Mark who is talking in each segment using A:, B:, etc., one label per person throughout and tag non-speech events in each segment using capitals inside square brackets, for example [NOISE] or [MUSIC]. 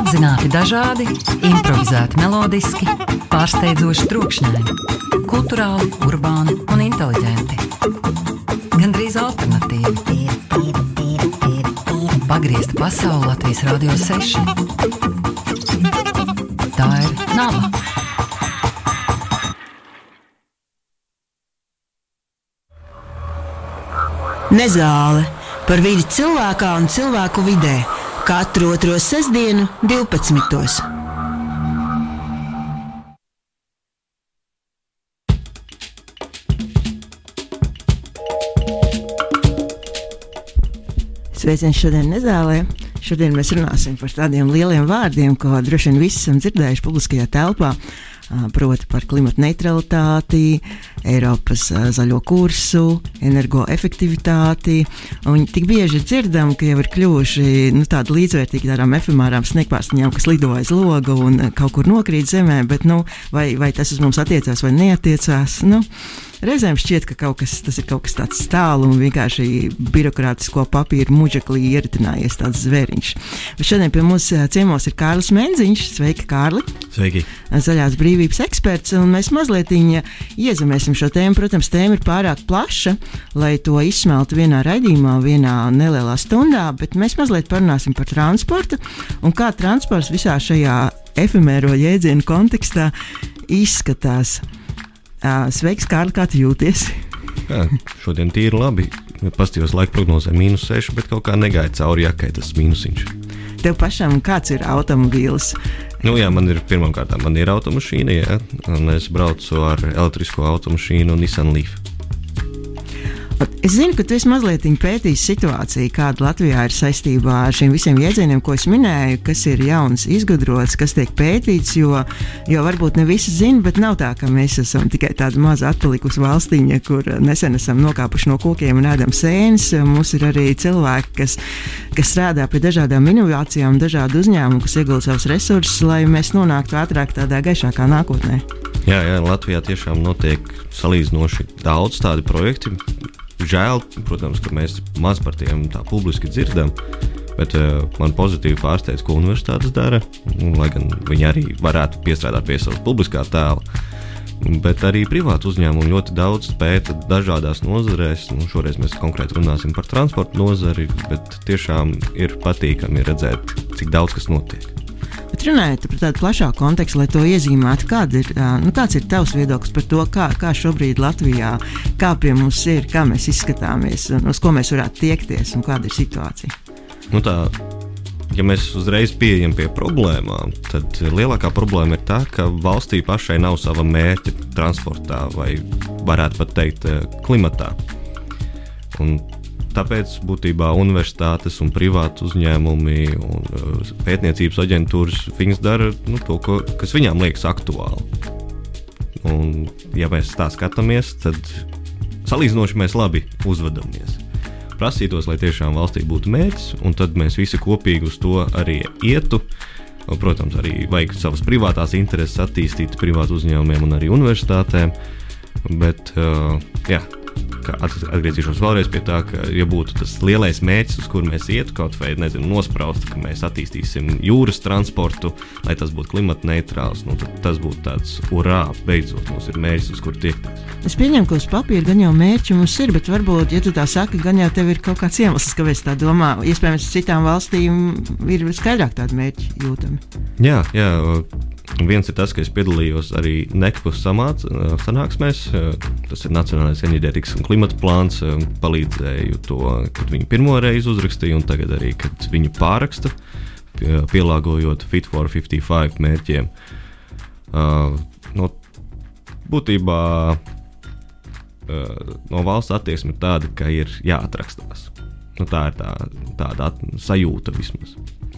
A: Apzināti dažādi, improvizēti melodiski, pārsteidzoši trokšņaini, kultūrāli, urbāni un inteliģenti. Gan drīz alternatīvi. Pagriezta pasaule Latvijas Rādio 6. Tā ir nava.
B: Nezāle par vidi cilvēkā un cilvēku vidē katru otro sestdienu, 12. Sveiciens šodien Nezālē. Šodien mēs runāsim par tādiem lieliem vārdiem, ko droši vien visi esam dzirdējuši publiskajā telpā. Proti par klimatu neutralitāti, Eiropas zaļo kursu, energoefektivitāti. Un tik bieži dzirdam, ka jau ir kļuvuši nu, tādi līdzvērtīgi tādām efemērām sniegpārstiņām, kas lido aiz loga un kaut kur nokrīt zemē, bet nu, vai, vai tas uz mums attiecās vai neatiecās? Nu, Reizēm šķiet, ka kaut kas, tas ir kaut kas tāds tālu un vienkārši birokrātisko papīru muģeklī ieritinājies tāds zvēriņš. Bet šodien pie mums ciemos ir Kārlis Menziņš. Sveiki, Kārli!
C: Sveiki!
B: Zaļās brīvības eksperts, un mēs mazliet iezemēsim šo tēmu. Protams, tēma ir pārāk plaša, lai to izsmeltu vienā raidījumā, vienā nelielā stundā, bet mēs mazliet parunāsim par transportu un kā transports visā šajā efemēro jēdzienu kontekstā izskatās. Sveiks, Kārli, kā tu jūties?
C: Jā, šodien tīri labi. Pastījos laika prognozē mīnus 6, bet kaut kā negāja cauri jakai tas mīnusiņš.
B: Tev pašam kāds ir automobīls?
C: Nu, jā, man ir pirmkārt, man ir automašīna, jā, un es braucu ar elektrisko automašīnu Nissan Leaf.
B: Es zinu, ka tu esi mazliet pētījis situāciju, kāda Latvijā ir saistībā ar šiem visiem jēdzieniem, ko es minēju, kas ir jauns, izgudrots, kas tiek pētīts. Jo, jo varbūt ne visi zina, bet nav tā, ka mēs esam tikai tāda maza atpalikusi valstiņa, kur nesen esam nokāpuši no kokiem un ēdam sēnes. Mums ir arī cilvēki, kas, kas strādā pie dažādām inovācijām, dažādu uzņēmumu, kas iegulda savus resursus, lai mēs nonāktu ātrāk tādā gaišākā nākotnē.
C: Jā, jā, Latvijā tiešām notiek salīdzinoši daudz tādu projektu žēl, protams, ka mēs maz par tiem tā publiski dzirdam. Bet uh, man pozitīvi pārsteidz, ko universitātes dara. Lai gan viņi arī varētu piestrādāt pie savas publiskā tēla. Bet arī privāti uzņēmumi ļoti daudz pēta dažādās nozarēs. Nu, šoreiz mēs konkrēti runāsim par transporta nozari, bet tiešām ir patīkami redzēt, cik daudz kas notiek.
B: Bet runājot par tādu plašāku kontekstu, lai to iezīmētu, kāda ir, nu, kāds ir tavs viedoklis par to, kā, kā šobrīd Latvijā, kā pie mums ir, kā mēs izskatāmies, uz ko mēs varētu tiekties un kāda ir situācija?
C: Nu tā, ja mēs uzreiz pieejam pie problēmām, tad lielākā problēma ir tā, ka valstī pašai nav sava mērķa transportā vai varētu pat teikt klimatā. Un Tāpēc būtībā universitātes un privāti uzņēmumi un uh, pētniecības aģentūras dara nu, to, ko, kas viņām liekas aktuāli. Un, ja mēs tā skatāmies, tad salīdzinoši mēs labi uzvedamies. Prasītos, lai tiešām valstī būtu mērķis, un tad mēs visi kopīgi uz to arī ietu. Protams, arī vajag savas privātās intereses attīstīt privātu uzņēmumiem un arī universitātēm. Bet, uh, jā, atgriezīšos vēlreiz pie tā, ka, ja būtu tas lielais mērķis, uz kuru mēs ietu, kaut vai nezinu, nospraust, ka mēs attīstīsim jūras transportu, lai tas būtu klimata neitrāls, nu, tad tas būtu tāds urā, beidzot, mums ir mērķis, uz kuru tiekties.
B: Es pieņemu, ka uz papīra gan jau mērķi mums ir, bet varbūt, ja tu tā saki, gan jau tev ir kaut kāds iemesls, kāpēc tā domā. Iespējams, citām valstīm ir skaidrāk tādi mērķi jūtami.
C: Jā, jā. Viens ir tas, ka es piedalījos arī NECPUS sanāksmēs. Tas ir Nacionālais enerģētikas un klimata plāns. Palīdzēju to, kad viņi pirmo reizi uzrakstīja, un tagad arī, kad viņi pāraksta, pielāgojot Fit for 55 mērķiem. No, būtībā no valsts attieksme ir tāda, ka ir jāatrakstās. Nu, tā ir tā, tāda sajūta vismaz.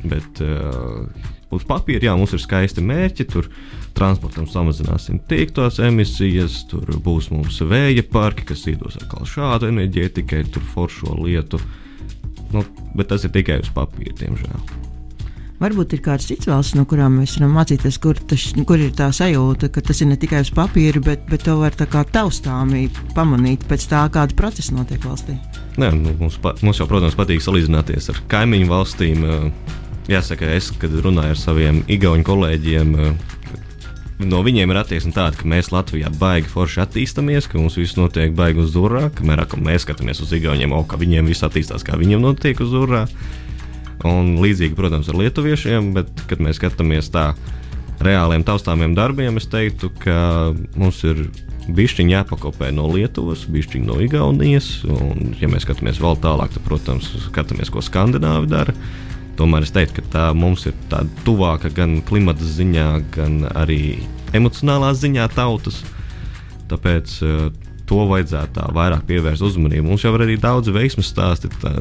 C: Bet uh, uz papīra, jā, mums ir skaisti mērķi. Tur transportam samazināsim tīktos emisijas, tur būs mums vēja parki, kas iedos atkal šādu enerģētikai, tur foršo lietu. Nu, bet tas ir tikai uz papīra, diemžēl.
B: Varbūt ir kāds cits valsts, no kurām mēs varam mācīties, kur, tas, kur ir tā sajūta, ka tas ir ne tikai uz papīra, bet, bet to var tā kā taustāmī pamanīt pēc tā, kāda procesa notiek valstī.
C: Nē, nu, mums, pa, mums jau, protams, patīk salīdzināties ar kaimiņu valstīm. Jāsaka, es, kad runāju ar saviem igauņu kolēģiem, no viņiem ir attieksme tāda, ka mēs Latvijā baigi forši attīstāmies, ka mums viss notiek baigi uz urā, kamēr mēs skatāmies uz Igauniem, o, ka viņiem viss attīstās, kā viņiem notiek uz urā. Un līdzīgi, protams, ar lietuviešiem, bet, kad mēs skatāmies tā reāliem taustāmiem darbiem, es teiktu, ka mums ir bišķiņi jāpakopē no Lietuvas, bišķiņi no Igaunijas, un, ja mēs skatāmies vēl tālāk, tad, protams, skatāmies, ko Skandināvi dara. Tomēr es teiktu, ka tā mums ir tāda tuvāka gan klimata ziņā, gan arī emocionālā ziņā tautas. Tāpēc uh, to vajadzētu tā vairāk pievērst uzmanību. Mums jau ir arī daudz veiksmju stāsti, tā,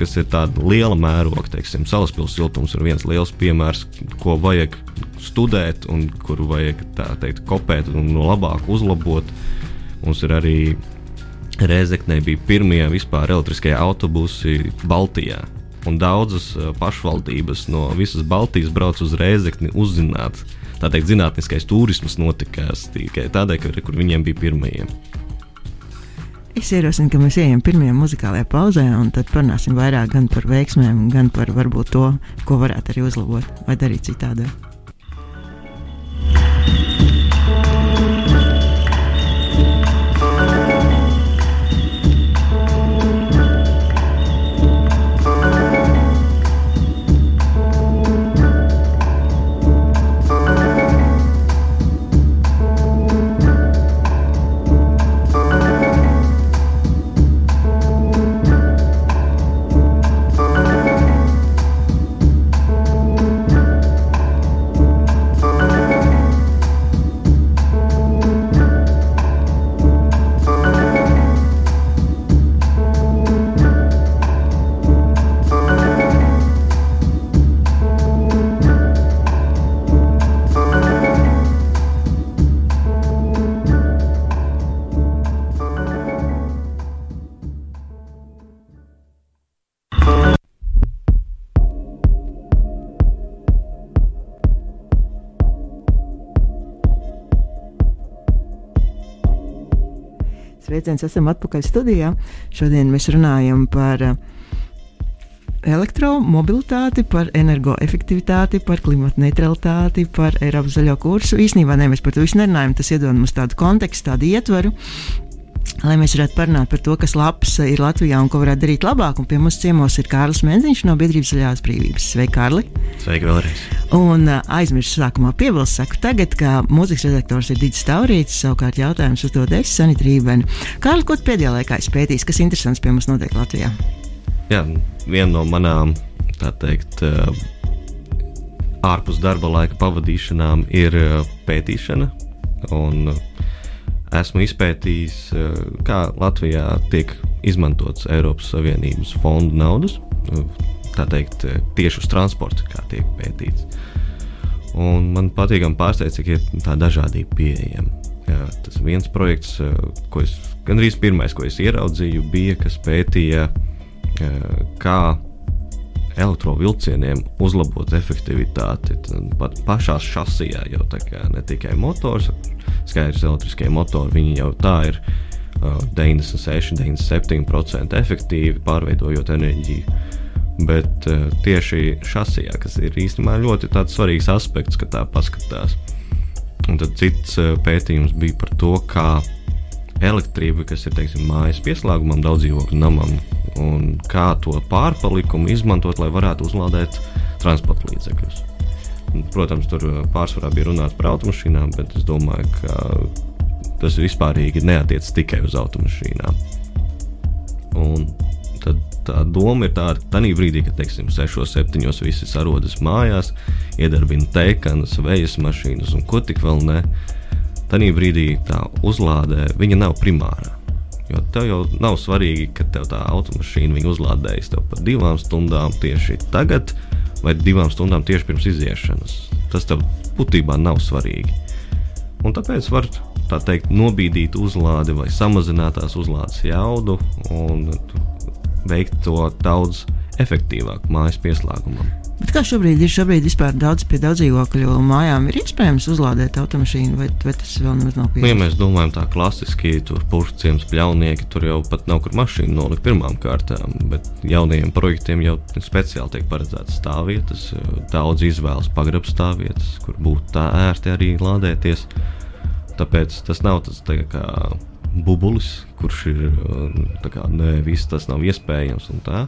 C: kas ir tāda liela mēroga. Teiksim, Salaspils siltums ir viens liels piemērs, ko vajag studēt un kuru vajag teikt, kopēt un no labāk uzlabot. Mums ir arī Rēzeknē bija pirmie vispār elektriskie autobusi Baltijā un daudzas uh, pašvaldības no visas Baltijas brauc uz Rēzekni uzzināt. Tā teikt, zinātniskais turisms notikās tikai tādēļ, ka kur viņiem bija pirmajiem.
B: Es ierosinu, ka mēs ejam pirmajā muzikālajā pauzē, un tad parunāsim vairāk gan par veiksmēm, gan par varbūt to, ko varētu arī uzlabot vai darīt citādāk. Sveiciens, esam atpakaļ studijā. Šodien mēs runājam par uh, elektromobilitāti, par energoefektivitāti, par klimatu neutralitāti, par Eiropas zaļo kursu. Īsnībā ne, mēs par to visu nerunājam. Tas iedod mums tādu kontekstu, tādu ietvaru. Lai mēs varētu parunāt par to, kas labs ir Latvijā un ko varētu darīt labāk. Un pie mums ciemos ir Kārlis Menziņš no Biedrības Zaļās brīvības. Sveiki, Kārli!
C: Sveiki vēlreiz!
B: Un uh, aizmirsu sākumā piebilst, saku, tagad, kā mūzikas redaktors ir Digis Taurīts, savukārt jautājums uzdod es, Sanita Rībeni. Kārli, ko tu pēdējā laikā esi pētījis, kas interesants pie mums notiek Latvijā?
C: Jā, viena no manām, tā teikt, uh, ārpus darba laika pavadīšanām ir pētīšana. Un, esmu izpētījis, eh, kā Latvijā tiek izmantots Eiropas Savienības fondu naudas, tā teikt, eh, tieši uz transportu, kā tiek pētīts. Un man patīkami pārsteidz, cik ir tā dažādība pieejama. Jā, tas viens projekts, eh, ko es gandrīz pirmais, ko es ieraudzīju, bija, kas pētīja, kā elektrovielcieniem uzlabot efektivitāti. Pat pašā šasijā jau tā kā ne tikai motors, skaidrs, elektriskie motori, viņi jau tā ir uh, 96, 97% efektīvi pārveidojot enerģiju. Bet uh, tieši šasijā, kas ir īstenībā ļoti svarīgs aspekts, kad tā paskatās. Un tad cits uh, pētījums bija par to, kā elektrība, kas ir teiksim, mājas pieslēgumam, daudz dzīvokļu namam, un kā to pārpalikumu izmantot, lai varētu uzlādēt transporta līdzekļus. Protams, tur uh, pārsvarā bija runāts par automašīnām, bet es domāju, ka tas vispārīgi neatiecas tikai uz automašīnām. Un tad tā doma ir tāda, ka tajā brīdī, kad teiksim, 6, 7, visi sarodas mājās, iedarbina tekanas, vējas mašīnas un ko tik vēl ne, tajā brīdī tā uzlādē nav primārā. Jo tev jau nav svarīgi, ka tev tā automašīna uzlādējas par divām stundām tieši tagad, vai divām stundām tieši pirms iziešanas. Tas tev būtībā nav svarīgi. Un tāpēc var tā teikt, nobīdīt uzlādi vai samazināt tās uzlādes jaudu un veikt to daudz efektīvāk mājas pieslēgumam.
B: Bet kā šobrīd ir? Šobrīd vispār daudz pie daudz dzīvokļu mājām ir iespējams uzlādēt automašīnu, vai, vai tas vēl nav
C: pieejams? Nu, ja mēs domājam tā klasiski, tur purciems, pļaunieki, tur jau pat nav kur mašīnu nolikt pirmām kārtām, bet jaunajiem projektiem jau speciāli tiek paredzētas stāvvietas, daudz izvēles pagrabs stāvvietas, kur būtu tā ērti arī lādēties. Tāpēc tas nav tas tā kā bubulis, kurš ir kā, ne, viss tas nav iespējams un tā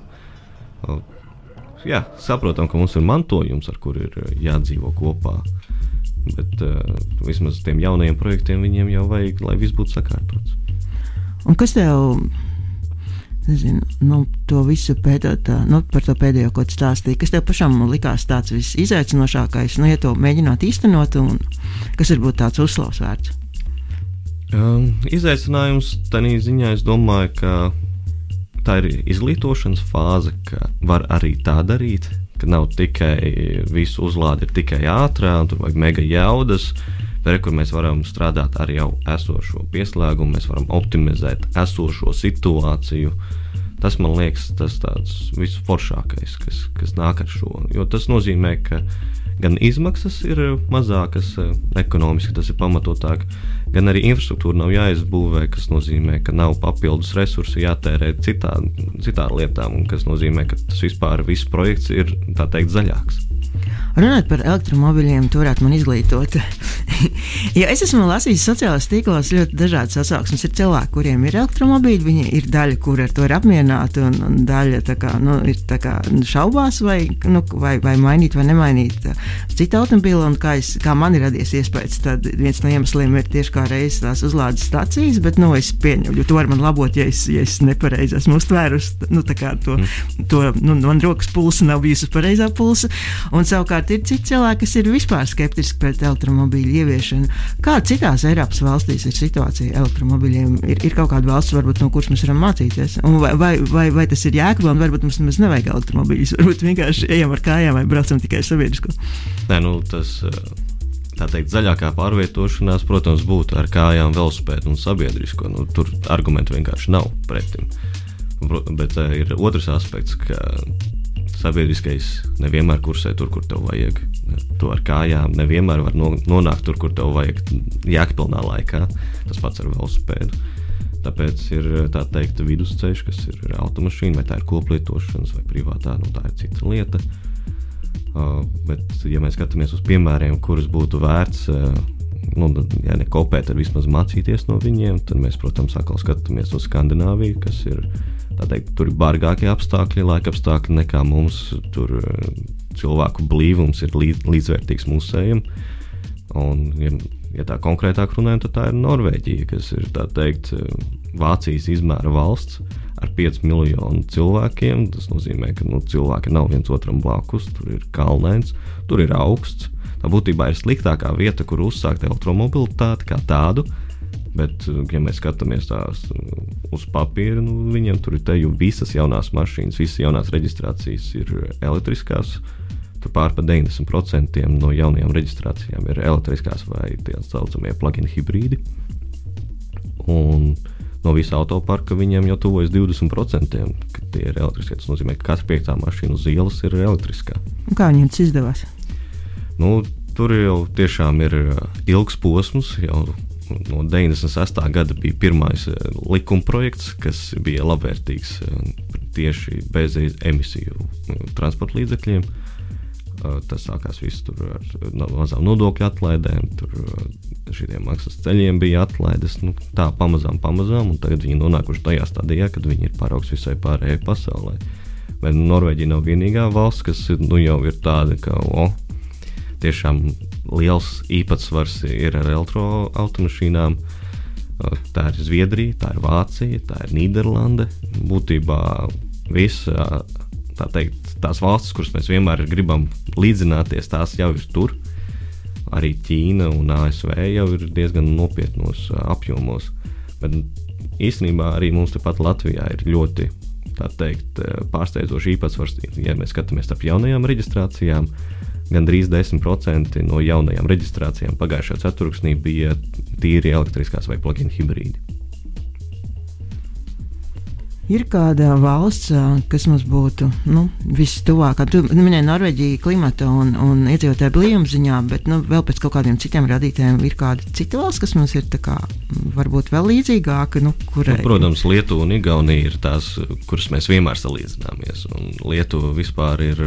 C: jā, saprotam, ka mums ir mantojums, ar kuru ir eh, jādzīvo kopā. Bet uh, vismaz tiem jaunajiem projektiem viņiem jau vajag, lai viss būtu sakārtots.
B: Un kas tev, nezinu, nu, to visu pētot, nu, par to pēdējo, ko tu stāstīji, kas tev pašam likās tāds visizaicinošākais, nu, ja to mēģināt īstenot, un kas varbūt tāds uzslavs vērts?
C: Um, izaicinājums tādā ziņā, es domāju, ka tā ir izglītošanas fāze, ka var arī tā darīt, ka nav tikai visu uzlāde, ir tikai ātrā, un tur vajag mega jaudas. Bet, kur mēs varam strādāt ar jau esošo pieslēgumu, mēs varam optimizēt esošo situāciju. Tas man liekas, tas tāds visforšākais, kas, kas nāk ar šo. Jo tas nozīmē, ka gan izmaksas ir mazākas, ekonomiski tas ir pamatotāk, gan arī infrastruktūra nav jāizbūvē, kas nozīmē, ka nav papildus resursi jātērē citā, citām lietām, kas nozīmē, ka tas vispār viss projekts ir teikt zaļāks.
B: Runājot par elektromobiļiem, tur varētu man izglītot. [LAUGHS] ja es esmu lasījis sociālajos tīklos ļoti dažādas atsauksmes. Ir cilvēki, kuriem ir elektromobīļi, viņi ir daļa, kur ar to ir apmierināti, un, un daļa kā, nu, ir kā, šaubās, vai, nu, vai, vai mainīt vai nemainīt citu automobīlu. Kā, es, kā man ir radies iespējas, tad viens no iemesliem ir tieši kā reizes tās uzlādes stācijas, bet nu, es pieņemu, jo to var man labot, ja es, ja es nepareizi esmu uztvērusi nu, to, mm. to nu, man rokas pulsa nav bijusi pareizā pulsa. Un savukārt ir citi cilvēki, kas ir vispār skeptiski pret elektromobīļu ieviešanu. Kā citās Eiropas valstīs ir situācija elektromobīļiem? Ir, ir kaut kāda valsts, varbūt, no kuras mēs varam mācīties. Un vai, vai, vai, vai tas ir jēgpilni, un varbūt mums nemaz nevajag elektromobīļus. Varbūt vienkārši ejam ar kājām vai braucam tikai sabiedrisko.
C: Nē, nu, tas, tā teikt, zaļākā pārvietošanās, protams, būtu ar kājām, velospēdu un sabiedrisko. Nu, tur argumentu vienkārši nav pretim. Bet uh, ir otrs aspekts, ka sabiedriskais nevienmēr kursē tur, kur tev vajag. To ar kājām nevienmēr var nonākt tur, kur tev vajag jēgpilnā laikā. Tas pats ar velospēdu. Tāpēc ir tā teikt, vidusceļš, kas ir automašīna, vai tā ir koplietošanas, vai privātā, nu, tā ir cita lieta. Uh, bet, ja mēs skatāmies uz piemēriem, kurus būtu vērts, uh, nu, ja ne kopēt, tad vismaz mācīties no viņiem, tad mēs, protams, atkal skatāmies uz Skandināviju, kas ir teikt, tur ir bargākie apstākļi, laika apstākļi nekā mums. Tur eh, cilvēku blīvums ir līdz, līdzvērtīgs mūsējiem. Un, ja, ja tā konkrētāk runājam, tad tā ir Norvēģija, kas ir teikt, Vācijas izmēra valsts ar 5 miljonu cilvēkiem. Tas nozīmē, ka nu, cilvēki nav viens otram blakus, tur ir kalnains, tur ir augsts. Tā būtībā ir sliktākā vieta, kur uzsākt elektromobilitāti kā tādu. Bet, ja mēs skatāmies tās uz papīra, nu, viņiem tur ir te jau visas jaunās mašīnas, visas jaunās reģistrācijas ir elektriskās. Tur pār par 90% no jaunajām reģistrācijām ir elektriskās vai tā saucamie plug-in hibrīdi. Un no visa autoparka viņiem jau tuvojas 20%, ka tie ir elektriskie. Tas nozīmē, ka katra piektā mašīna uz ielas ir elektriskā.
B: Un kā viņiem tas izdevās?
C: Nu, tur jau tiešām ir ilgs posms, jau no 96. gada bija pirmais eh, likuma projekts, kas bija labvēlīgs eh, tieši bez emisiju eh, transporta līdzekļiem. Tas sākās viss ar mazām nodokļu atlaidēm, tur šiem maksas ceļiem bija atlaides. Nu, tā pamazām, pamazām, un tagad viņi nonākuši tajā stadijā, kad viņi ir paraugs visai pārējai pasaulē. Bet Norvēģija nav vienīgā valsts, kas nu, jau ir tāda, ka oh, tiešām liels īpatsvars ir ar elektroautomašīnām. Tā ir Zviedrija, tā ir Vācija, tā ir Nīderlande. Būtībā visa, tā teikt, tās valstis, kuras mēs vienmēr gribam līdzināties, tās jau ir tur. Arī Ķīna un ASV jau ir diezgan nopietnos apjomos. Bet īstenībā arī mums tepat Latvijā ir ļoti teikt, pārsteidzoši īpatsvars, ja mēs skatāmies starp jaunajām reģistrācijām gandrīz 10% no jaunajām reģistrācijām pagājušajā ceturksnī bija tīri elektriskās vai plug-in hibrīdi.
B: Ir kāda valsts, kas mums būtu nu, vistuvākā. Tu minēji Norvēģiju klimata un, un iedzīvotāju blīvuma ziņā, bet nu, vēl pēc kaut kādiem citiem radītājiem ir kāda cita valsts, kas mums ir kā, varbūt vēl līdzīgāka. Nu, kurai...
C: nu, protams, Lietuva un Igaunija ir tās, kuras mēs vienmēr salīdzināmies. Lietuva vispār ir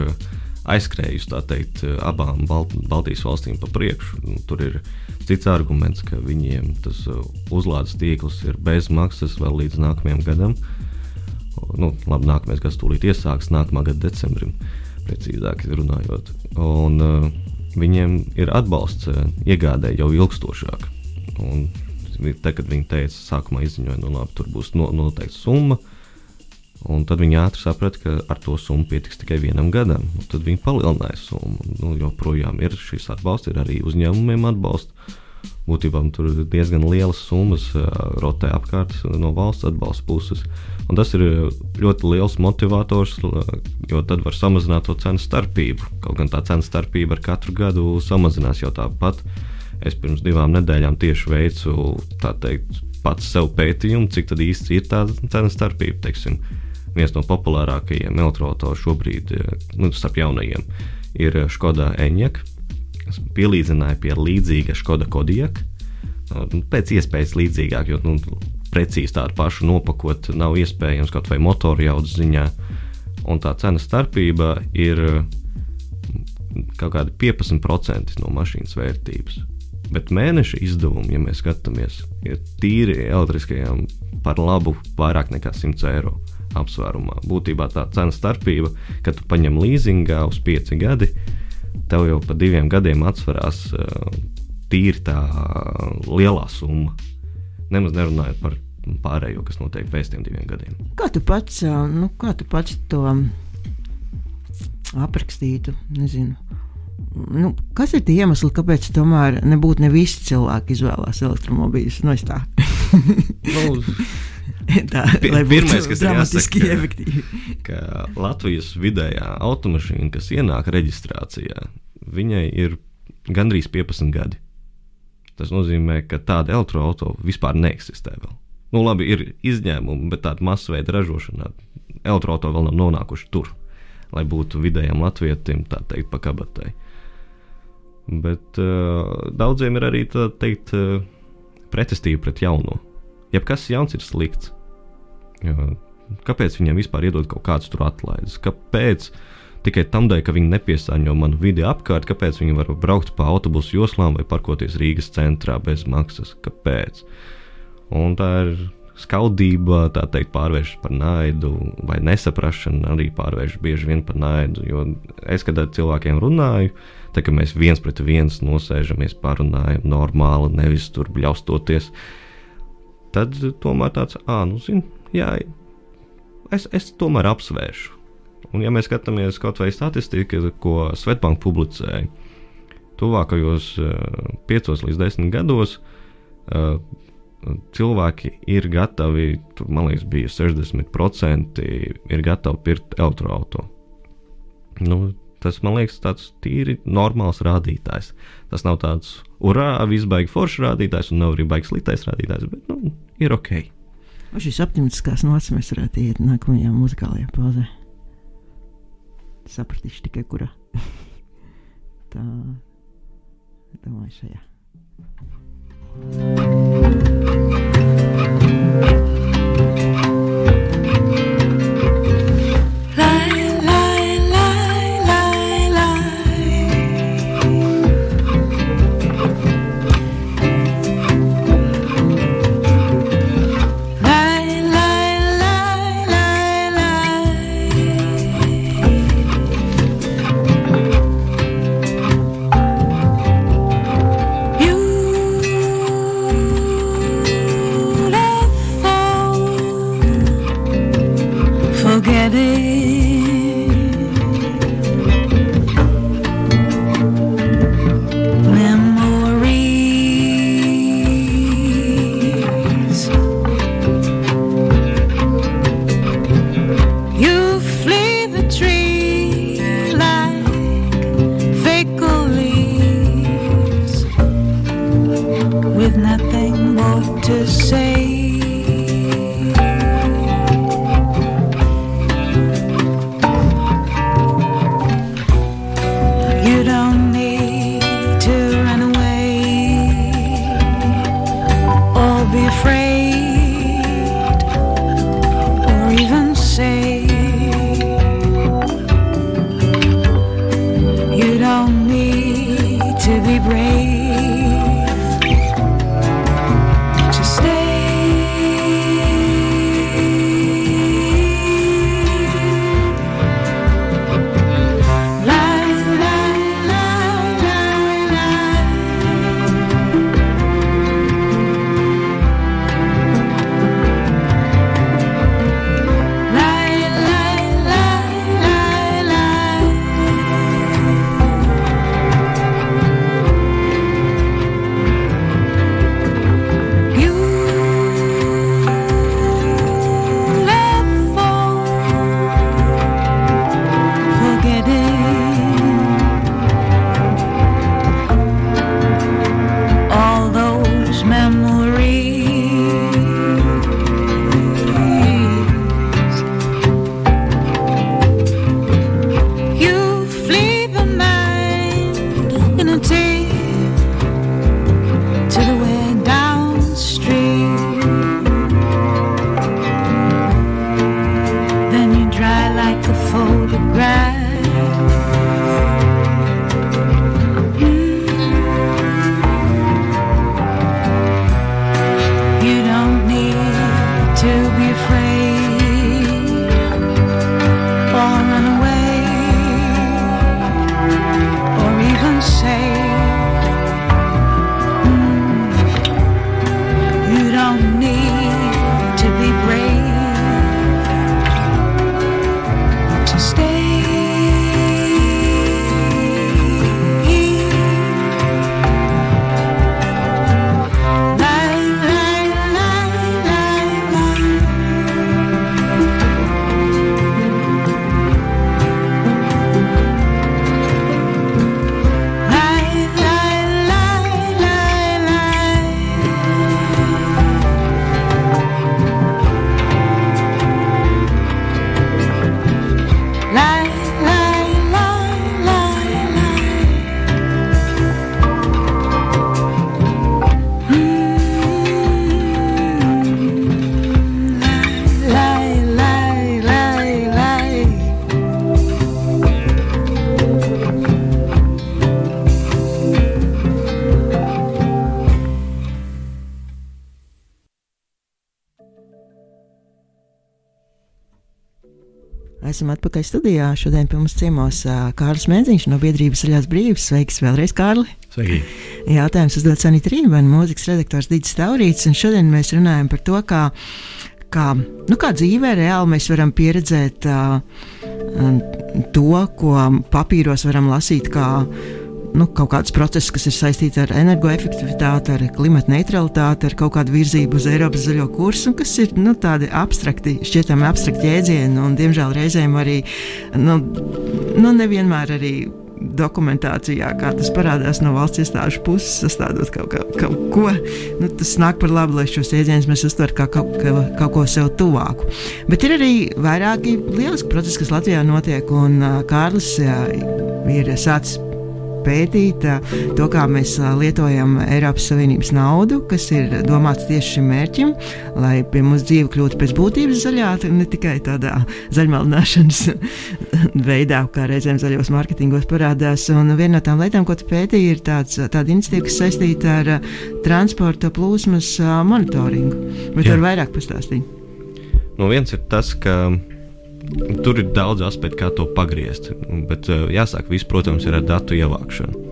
C: aizskrējusi teikt, abām Bal Baltijas valstīm pa priekšu. Tur ir cits arguments, ka viņiem tas uzlādes tīkls ir bez maksas vēl līdz nākamajam gadam nu, labi, nākamais gads tūlīt iesāks, nākamā gada decembrim, precīzāk runājot. Un, uh, viņiem ir atbalsts uh, iegādē jau ilgstošāk. Un, te, kad viņi teica, sākumā izziņoja, nu labi, tur būs no, noteikta summa, un tad viņi ātri saprata, ka ar to summu pietiks tikai vienam gadam. Tad viņi palielināja summu. Nu, joprojām ir šis atbalsts, ir arī uzņēmumiem atbalsts būtībā tur diezgan lielas summas rotē apkārt no valsts atbalsta puses. Un tas ir ļoti liels motivators, jo tad var samazināt to cenu starpību. Kaut gan tā cenu starpība ar katru gadu samazinās jau tāpat. Es pirms divām nedēļām tieši veicu teikt, pats sev pētījumu, cik īsti ir tā cenu starpība. Teiksim, viens no populārākajiem elektroautoriem šobrīd, nu, starp jaunajiem, ir Skoda Eņģeka kas pielīdzināja pie līdzīga Skoda Kodiak. Nu, pēc iespējas līdzīgāk, jo nu, precīzi tādu pašu nopakot nav iespējams kaut vai motoru jaudas ziņā. Un tā cena starpība ir kaut kādi 15% no mašīnas vērtības. Bet mēneša izdevumi, ja mēs skatāmies, ir tīri elektriskajām par labu vairāk nekā 100 eiro apsvērumā. Būtībā tā cena starpība, kad tu paņem līzingā uz 5 gadi, tev jau pa diviem gadiem atsverās uh, tīri tā lielā summa. Nemaz nerunājot par pārējo, kas notiek pēc tiem diviem gadiem.
B: Kā tu pats, nu, kā tu pats to aprakstītu? Nezinu. Nu, kas ir tie iemesli, kāpēc tomēr nebūtu ne visi cilvēki izvēlās elektromobīļus? No nu, tā. [LAUGHS] [LAUGHS] [LAUGHS] tā lai
C: Pirmais, kas
B: dramatiski efektīvi.
C: Ka Latvijas vidējā automašīna, kas ienāk reģistrācijā, viņai ir gandrīz 15 gadi. Tas nozīmē, ka tāda elektroautorāta vispār neeksistē vēl. Nu, labi, ir izņēmumi, bet tāda masveida ražošanā elektroautorāta vēl nav nonākuši tur, lai būtu vidējam latvietim tā teikt pa kabatai. Bet uh, daudziem ir arī tā teikt uh, pretestība pret jauno. Jebkas jauns ir slikts. Kāpēc viņiem vispār iedod kaut kādas tur atlaides? Kāpēc? Tikai tam dēļ, ka viņi nepiesāņo manu vidi apkārt, kāpēc viņi var braukt pa autobusu joslām vai parkoties Rīgas centrā bez maksas. Kāpēc? Un tā ir skaudība, tā teikt, pārvēršas par naidu, vai nesaprašana arī pārvēršas bieži vien par naidu. Jo es, kad ar cilvēkiem runāju, tā kā mēs viens pret viens nosēžamies, parunājam normāli, nevis tur bļaustoties, tad tomēr tāds, ah, nu, zini, jā, es, es tomēr apsvēršu. Un, ja mēs skatāmies kaut vai statistiku, ko Svetbank publicēja, tuvākajos uh, 5 līdz 10 gados uh, cilvēki ir gatavi, tur, man liekas, bija 60% ir gatavi pirkt elektroautorātu. Nu, tas man liekas, tāds tīri normāls rādītājs. Tas nav tāds urā, visbaigi foršs rādītājs, un nav arī baigs sliktais rādītājs, bet nu, ir ok.
B: Vai šīs optimistiskās nots mēs varētu iet nākamajā muzikālajā pauzē? sapratīšu tikai kurā. [LAUGHS] Tā, domāju, šajā. Esam atpakaļ studijā. Šodien pie mums ciemos uh, Kārlis Mēdziņš no biedrības Zaļās brīvības. Sveiks vēlreiz, Kārli!
C: Sveiki!
B: Jautājums uzdod Sanita Rībana, mūzikas redaktors Digis Taurīts, un šodien mēs runājam par to, kā, kā, nu, kā dzīvē reāli mēs varam pieredzēt uh, to, ko papīros varam lasīt kā nu, kaut kāds process, kas ir saistīts ar energoefektivitāti, ar klimata neutralitāti, ar kaut kādu virzību uz Eiropas zaļo kursu, kas ir nu, tādi abstrakti, šķietami abstrakti jēdzieni, un diemžēl reizēm arī nu, nu, nevienmēr arī dokumentācijā, kā tas parādās no valsts iestāžu puses, sastādot kaut, kaut, kaut ko. Nu, tas nāk par labu, lai šos jēdzienus mēs uztvertu kā kaut, kaut, kaut ko sev tuvāku. Bet ir arī vairāki lieliski procesi, kas Latvijā notiek, un uh, Kārlis jā, ir sācis pētīt to, kā mēs lietojam Eiropas Savienības naudu, kas ir domāts tieši šim mērķim, lai pie mums dzīve kļūtu pēc būtības zaļāka, ne tikai tādā zaļmalināšanas [LAUGHS] veidā, kā reizēm zaļos mārketingos parādās. Un viena no tām lietām, ko tu pētīji, ir tāds, tāda iniciatīva, kas saistīta ar transporta plūsmas monitoringu. Bet var vairāk pastāstīt.
C: Nu, viens ir tas, ka Tur ir daudz aspektu, kā to pagriezt. Bet uh, jāsāk, viss, protams, ir ar datu ievākšanu.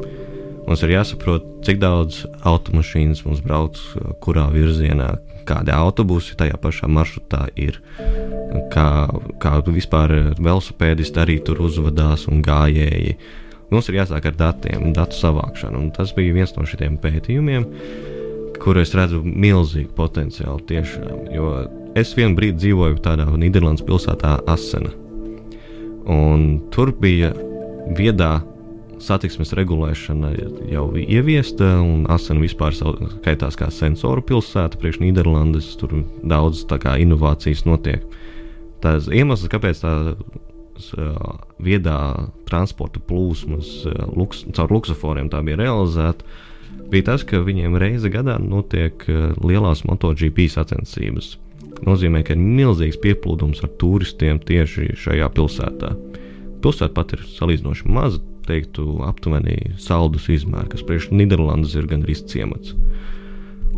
C: Mums ir jāsaprot, cik daudz automašīnas mums brauc, kurā virzienā, kādi autobusi tajā pašā maršrutā ir. Kā, kā vispār velosipēdisti arī tur uzvedās un gājēji. Mums ir jāsāk ar datiem, datu savākšanu. Un tas bija viens no šiem pētījumiem, kur es redzu milzīgu potenciālu tiešām. Jo es vienu brīdi dzīvoju tādā Nīderlandes pilsētā Asena. Un tur bija viedā satiksmes regulēšana jau ieviesta, un Asena vispār skaitās kā sensoru pilsēta priekš Nīderlandes. Tur daudz kā, inovācijas notiek. Tas iemesls, kāpēc tā viedā transporta plūsmas luks, caur luksusforiem tā bija realizēta, bija tas, ka viņiem reizi gadā notiek uh, lielās MotoGP sacensības nozīmē, ka ir milzīgs pieplūdums ar turistiem tieši šajā pilsētā. Pilsēta pat ir salīdzinoši maza, teiktu, aptuveni saldus izmērs, kas priekš Nīderlandes ir gandrīz ciemats.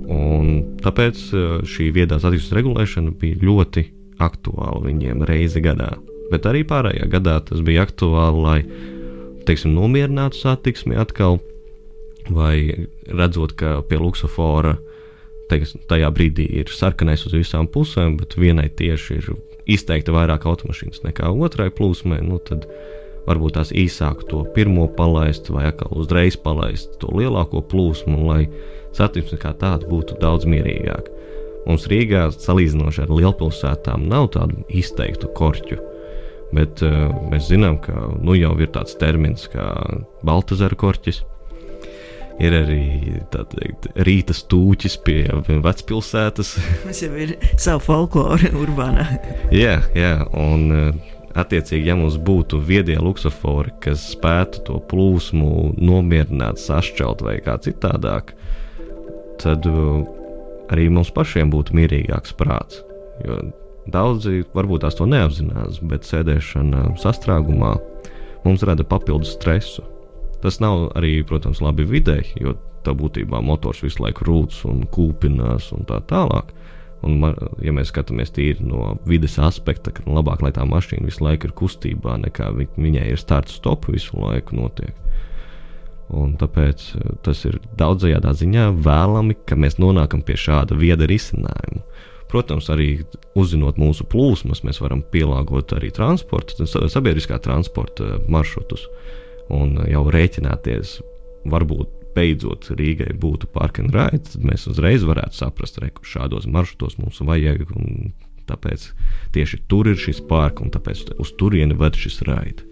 C: Un tāpēc e, šī viedā satiksmes regulēšana bija ļoti aktuāla viņiem reizi gadā. Bet arī pārējā gadā tas bija aktuāli, lai teiksim, nomierinātu satiksmi atkal, vai redzot, ka pie Luksofora teiks, tajā brīdī ir sarkanais uz visām pusēm, bet vienai tieši ir izteikti vairāk automašīnas nekā otrai plūsmai, nu tad varbūt tās īsāk to pirmo palaist, vai atkal uzreiz palaist to lielāko plūsmu, lai satiksme kā tāda būtu daudz mierīgāka. Mums Rīgā salīdzinoši ar lielpilsētām nav tādu izteiktu korķu. Bet uh, mēs zinām, ka nu jau ir tāds termins kā Baltazara korķis, ir arī teikt, rīta stūķis pie vecpilsētas. [LAUGHS]
B: Mums jau ir savu folkloru urbānā.
C: jā, jā, un eh, attiecīgi, ja mums būtu viedie luksofori, kas spētu to plūsmu nomierināt, sašķelt vai kā citādāk, tad eh, arī mums pašiem būtu mierīgāks prāts. Jo daudzi varbūt tās to neapzinās, bet sēdēšana sastrēgumā mums rada papildus stresu. Tas nav arī, protams, labi videi, jo tā būtībā motors visu laiku rūc un kūpinās un tā tālāk. Un, ja mēs skatāmies tīri no vidas aspekta, tad labāk, lai tā mašīna visu laiku ir kustībā, nekā vi, viņai ir starts stop visu laiku notiek. Un tāpēc eh, tas ir daudzajā ziņā vēlami, ka mēs nonākam pie šāda vieda risinājuma. Protams, arī uzzinot mūsu plūsmas, mēs varam pielāgot arī transporta, sabiedriskā transporta maršrutus. Uh, un jau rēķināties, varbūt beidzot Rīgai būtu park and ride, tad mēs uzreiz varētu saprast, ka šādos maršrutos mums vajag. Tāpēc tieši tur ir šis parks, un tāpēc uz turieni ved šis raids.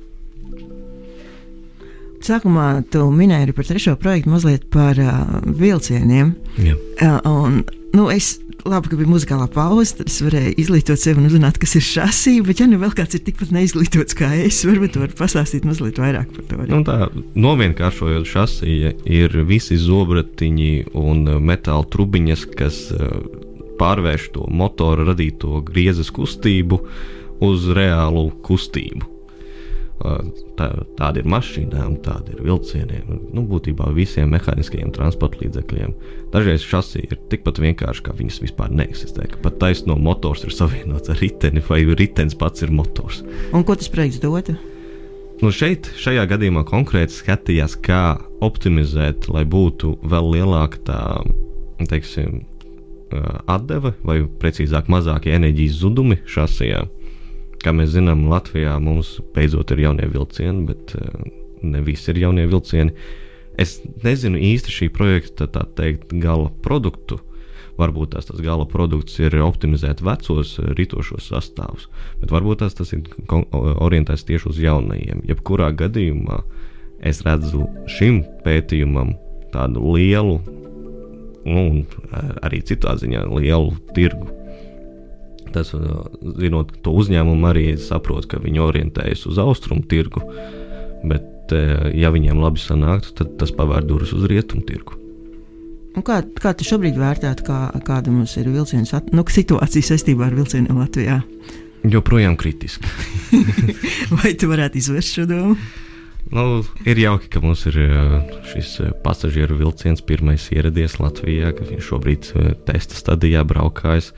B: Sākumā tu minēji par trešo projektu, mazliet par uh, vilcieniem.
C: Jā.
B: Uh, un, nu, es labi, ka bija muzikālā pauze, tad es varēju izglītot sevi un uzzināt, kas ir šasī. Bet, ja nu vēl kāds ir tikpat neizglītots kā es, varbūt tu vari pastāstīt mazliet vairāk par to.
C: Nu, tā novienkāršojot šasija, ir visi zobratiņi un metāla trubiņas, kas eh, pārvērš to motoru radīto griezes kustību uz reālu kustību. Tā, tāda ir mašīnām, tāda ir vilcieniem, nu, būtībā visiem mehāniskajiem transporta līdzekļiem. Dažreiz šasī ir tikpat vienkārši, ka viņas vispār neeksistē. Pat taisno motors ir savienots ar riteni, vai ritenis pats ir motors.
B: Un ko tas projekts dotu?
C: Nu šeit, šajā gadījumā, konkrēti skatījās, kā optimizēt, lai būtu vēl lielāka tā, teiksim, atdeve, vai precīzāk, mazākie enerģijas zudumi šasijā. Kā mēs zinām, Latvijā mums beidzot ir jaunie vilcieni, bet ne visi ir jaunie vilcieni. Es nezinu īsti šī projekta teikt, gala produktu, Varbūt tās tas gala produkts ir optimizēt vecos eh, ritošos sastāvus, bet varbūt tās tas ir orientēts tieši uz jaunajiem. Jebkurā gadījumā es redzu šim pētījumam tādu lielu, nu, un eh, arī citā ziņā lielu tirgu. Tas, eh, zinot to uzņēmumu, arī saprot, ka viņi orientējas uz austrumu tirgu, bet, ja viņiem labi sanāktu, tad tas pavēr durvis uz rietumu tirgu.
B: Un kā, kā tu šobrīd vērtētu, kā, kāda mums ir vilciens, nu, situācija saistībā ar vilcieniem Latvijā?
C: Joprojām kritiski. [LAUGHS]
B: Vai tu varētu izvērst šo domu?
C: Nu, ir jauki, ka mums ir šis pasažieru vilciens pirmais ieradies Latvijā, ka viņš šobrīd testa stadijā braukājas.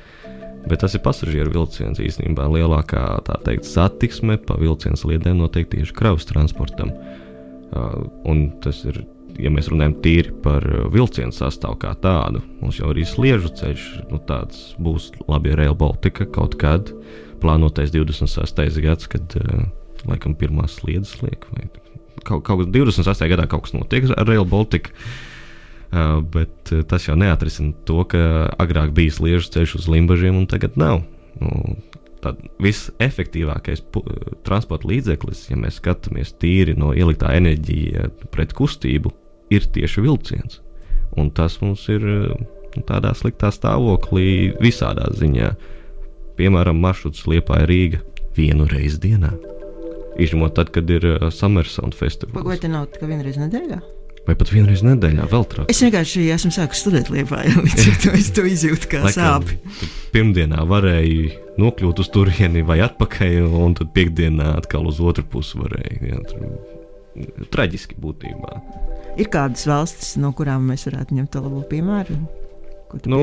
C: Bet tas ir pasažieru vilciens īstenībā lielākā teikt, satiksme pa vilcienu sliedēm notiek tieši kravas transportam. Uh, un tas ir ja mēs runājam tīri par uh, vilcienu sastāvu kā tādu, mums jau arī sliežu ceļš, nu, tāds būs labi Rail Baltica kaut kad, plānotais 26. gads, kad uh, laikam pirmās sliedas liek, vai kaut, kaut 28. gadā kaut kas notiek ar Rail Baltica. Uh, bet uh, tas jau neatrisina to, ka agrāk bija sliežu ceļš uz limbažiem, un tagad nav. Nu, tad visefektīvākais transporta līdzeklis, ja mēs skatāmies tīri no ieliktā enerģija pret kustību, ir tieši vilciens. Un tas mums ir tādā sliktā stāvoklī visādā ziņā. Piemēram, maršruts Liepā ir Rīga vienu reizi dienā. Izņemot tad, kad ir Summer Sound festivāls.
B: Te nav tikai vienreiz nedēļā?
C: Vai pat vienreiz nedēļā vēl trāk?
B: Es vienkārši esmu sācis studēt Liepā, [LAUGHS] jau to es to izjūtu kā sāpes.
C: Pirmdienā varēja nokļūt uz turieni vai atpakaļ, un tad piekdienā atkal uz otru pusi varēja. Jā, tur traģiski būtībā.
B: Ir kādas valstis, no kurām mēs varētu ņemt labo piemēru?
C: Nu,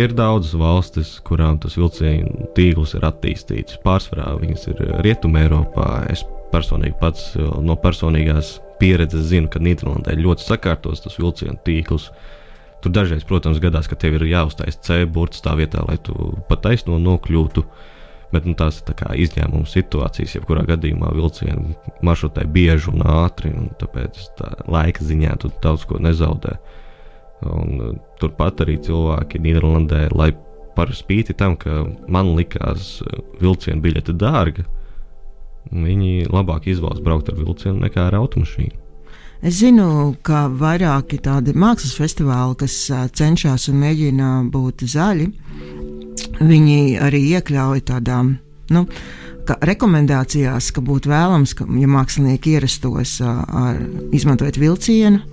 C: ir daudzas valstis, kurām tas vilcienu tīkls ir attīstīts. Pārsvarā viņas ir Rietumē, Eiropā. Es personīgi pats no personīgās pieredzes zinu, ka Nīderlandē ļoti sakārtos tas vilcienu tīkls. Tur dažreiz, protams, gadās, ka tev ir jāuztais C burts tā vietā, lai tu pa taisno nokļūtu. Uh, Bet nu, tās ir tā izņēmuma situācijas, jebkurā gadījumā vilcienu maršrutē bieži un ātri, un tāpēc tā laika ziņā tu daudz ko nezaudē. Un, uh, turpat arī cilvēki Nīderlandē, lai par spīti tam, ka man likās uh, vilcienu biļete dārga, viņi labāk izvēlas braukt ar vilcienu nekā ar automašīnu.
B: Es zinu, ka vairāki tādi mākslas festivāli, kas cenšas un mēģina būt zaļi, viņi arī iekļauj tādām. Nu, rekomendācijās, ka būtu vēlams, ka ja mākslinieki ierastos ar, izmantojot vilcienu,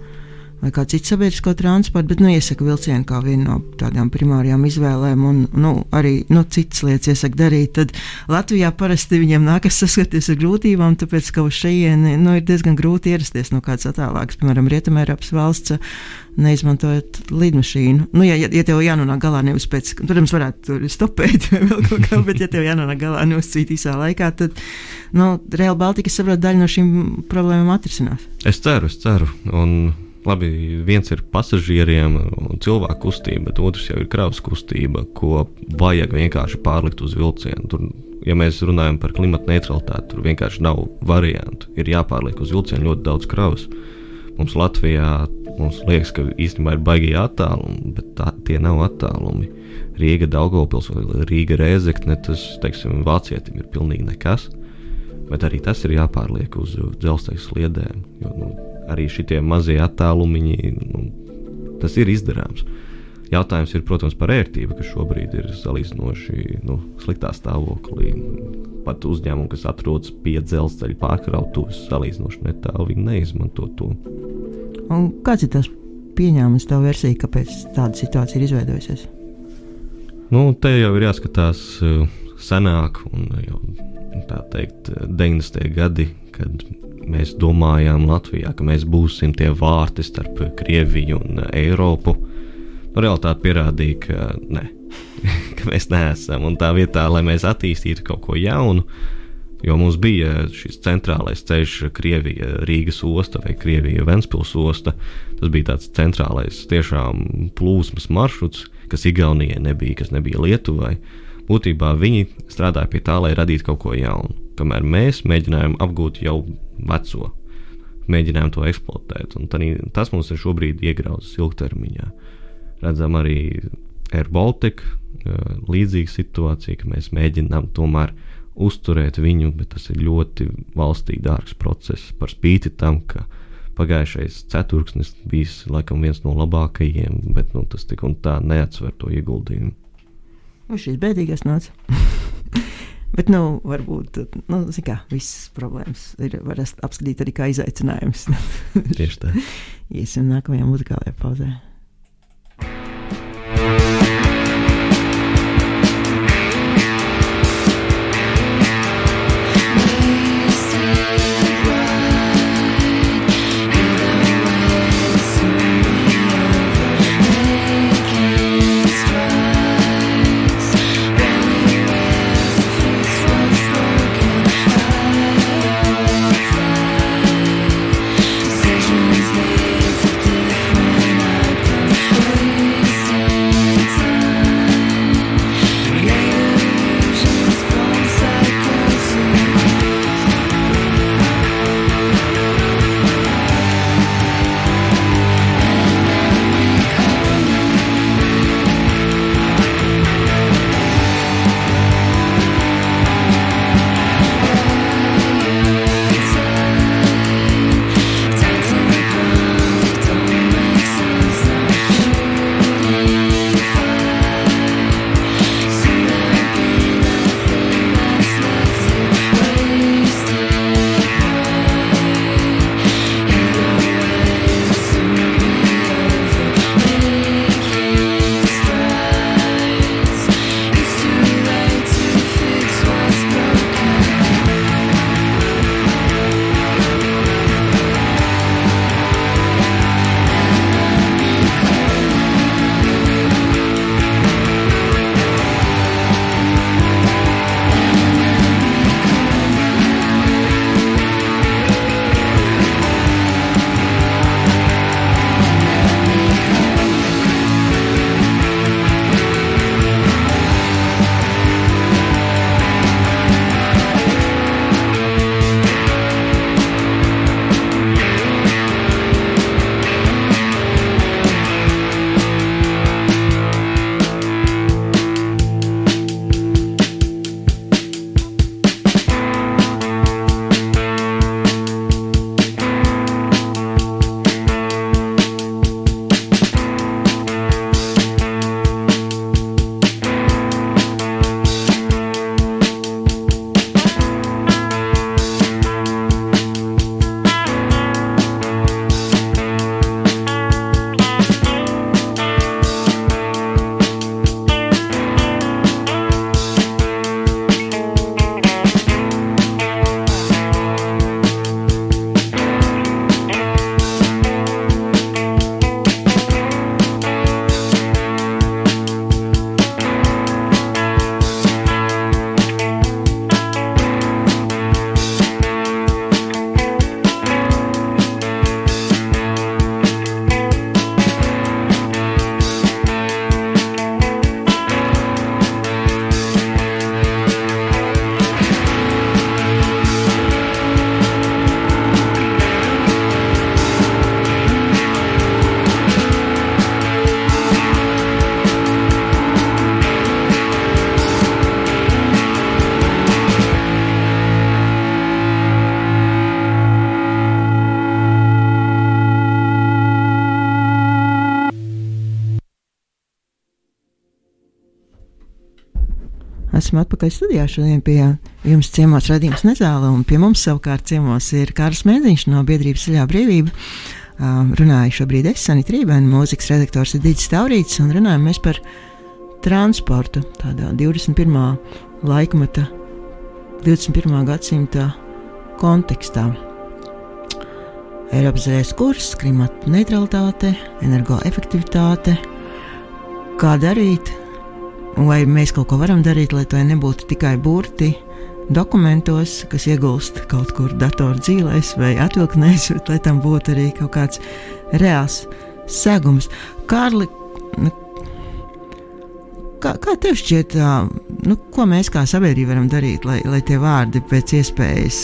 B: vai kā citu sabiedrisko transportu, bet nu, iesaka vilcienu kā vienu no tādām primārajām izvēlēm, un nu, arī nu, citas lietas iesaka darīt. Tad Latvijā parasti viņiem nākas saskarties ar grūtībām, tāpēc ka uz šejieni nu, ir diezgan grūti ierasties no kādas attālākas, piemēram, Rietumēropas valsts. Neizmantojot lidmašīnu. Nu, ja, ja, ja tev jānonāk galā nevis pēc, protams, varētu stopēt vai vēl kaut kā, bet, ja tev jānonāk galā nevis cīt īsā laikā, tad, nu, Real Baltica, saprot, daļu no šīm problēmām atrisinās.
C: Es ceru, es ceru. Un labi, viens ir pasažieriem un cilvēku kustība, bet otrs jau ir kravas kustība, ko vajag vienkārši pārlikt uz vilcienu. Tur, ja mēs runājam par klimatu neutralitāti, tur vienkārši nav variantu. Ir jāpārliek uz vilcienu ļoti daudz kravas. Mums Latvijā mums liekas, ka īstenībā ir baigi attālumi, bet tā, tie nav attālumi. Rīga, Daugopils vai Rīga Rēzekne, tas, teiksim, vācietim ir pilnīgi nekas. Bet arī tas ir jāpārliek uz dzelzceļa sliedēm. Jo, nu, arī šie mazie attālumiņi, nu, tas ir izdarāms. Jautājums ir, protams, par ērtību, kas šobrīd ir salīdzinoši nu, sliktā stāvoklī. Pat uzņēmumi, kas atrodas pie dzelzceļa pārkrautuves, salīdzinoši netālu, viņi neizmanto to.
B: Un kāds ir tas pieņēmums, tā versija, kāpēc tāda situācija ir izveidojusies?
C: Nu, te jau ir jāskatās uh, senāk, un jau tā teikt, 90. gadi, kad mēs domājām Latvijā, ka mēs būsim tie vārti starp Krieviju un Eiropu. Nu, realitāte pierādīja, ka, ne, [LAUGHS] ka mēs neesam. Un tā vietā, lai mēs attīstītu kaut ko jaunu, jo mums bija šis centrālais ceļš, Krievija, Rīgas osta vai Krievija, Ventspils osta. Tas bija tāds centrālais, tiešām plūsmas maršruts, kas Igaunijai nebija, kas nebija Lietuvai. Būtībā viņi strādāja pie tā, lai radītu kaut ko jaunu kamēr mēs mēģinājām apgūt jau veco, mēģinājām to eksploatēt. Tani, tas mums ir šobrīd iegrauzis ilgtermiņā. Redzam arī Air Baltica līdzīga situācija, ka mēs mēģinām tomēr uzturēt viņu, bet tas ir ļoti valstī dārgs process. Par spīti tam, ka pagājušais ceturksnis bija laikam viens no labākajiem, bet nu, tas tik un tā neatsver to ieguldījumu.
D: Nu, šis bēdīgais nāca. [LAUGHS] Bet, nu, varbūt nu, kā, visas problēmas ir apskatīt arī kā izaicinājums.
C: Tieši tā. [LAUGHS]
D: Iesim nākamajā muzikālajā pauzē. Atpakaļ studijā. Šodien pie jums ciemos redzījums Nezāle, un pie mums savukārt ciemos ir Kārs Mēdziņš no biedrības Ceļā brīvība. Uh, runāju šobrīd es, Sanita Rībēna, mūzikas redaktors ir Digis Taurīts, un runājam mēs par transportu tādā 21. laikmeta, 21. gadsimta
B: kontekstā. Eiropas zaļais kurs, klimata neutralitāte, energoefektivitāte, kā darīt, vai mēs kaut ko varam darīt, lai to nebūtu tikai burti dokumentos, kas iegulst kaut kur datoru dzīvēs vai atvilknēs, bet lai tam būtu arī kaut kāds reāls segums. Kārli, nu, kā, kā tev šķiet, nu, ko mēs kā sabiedrība varam darīt, lai, lai tie vārdi pēc iespējas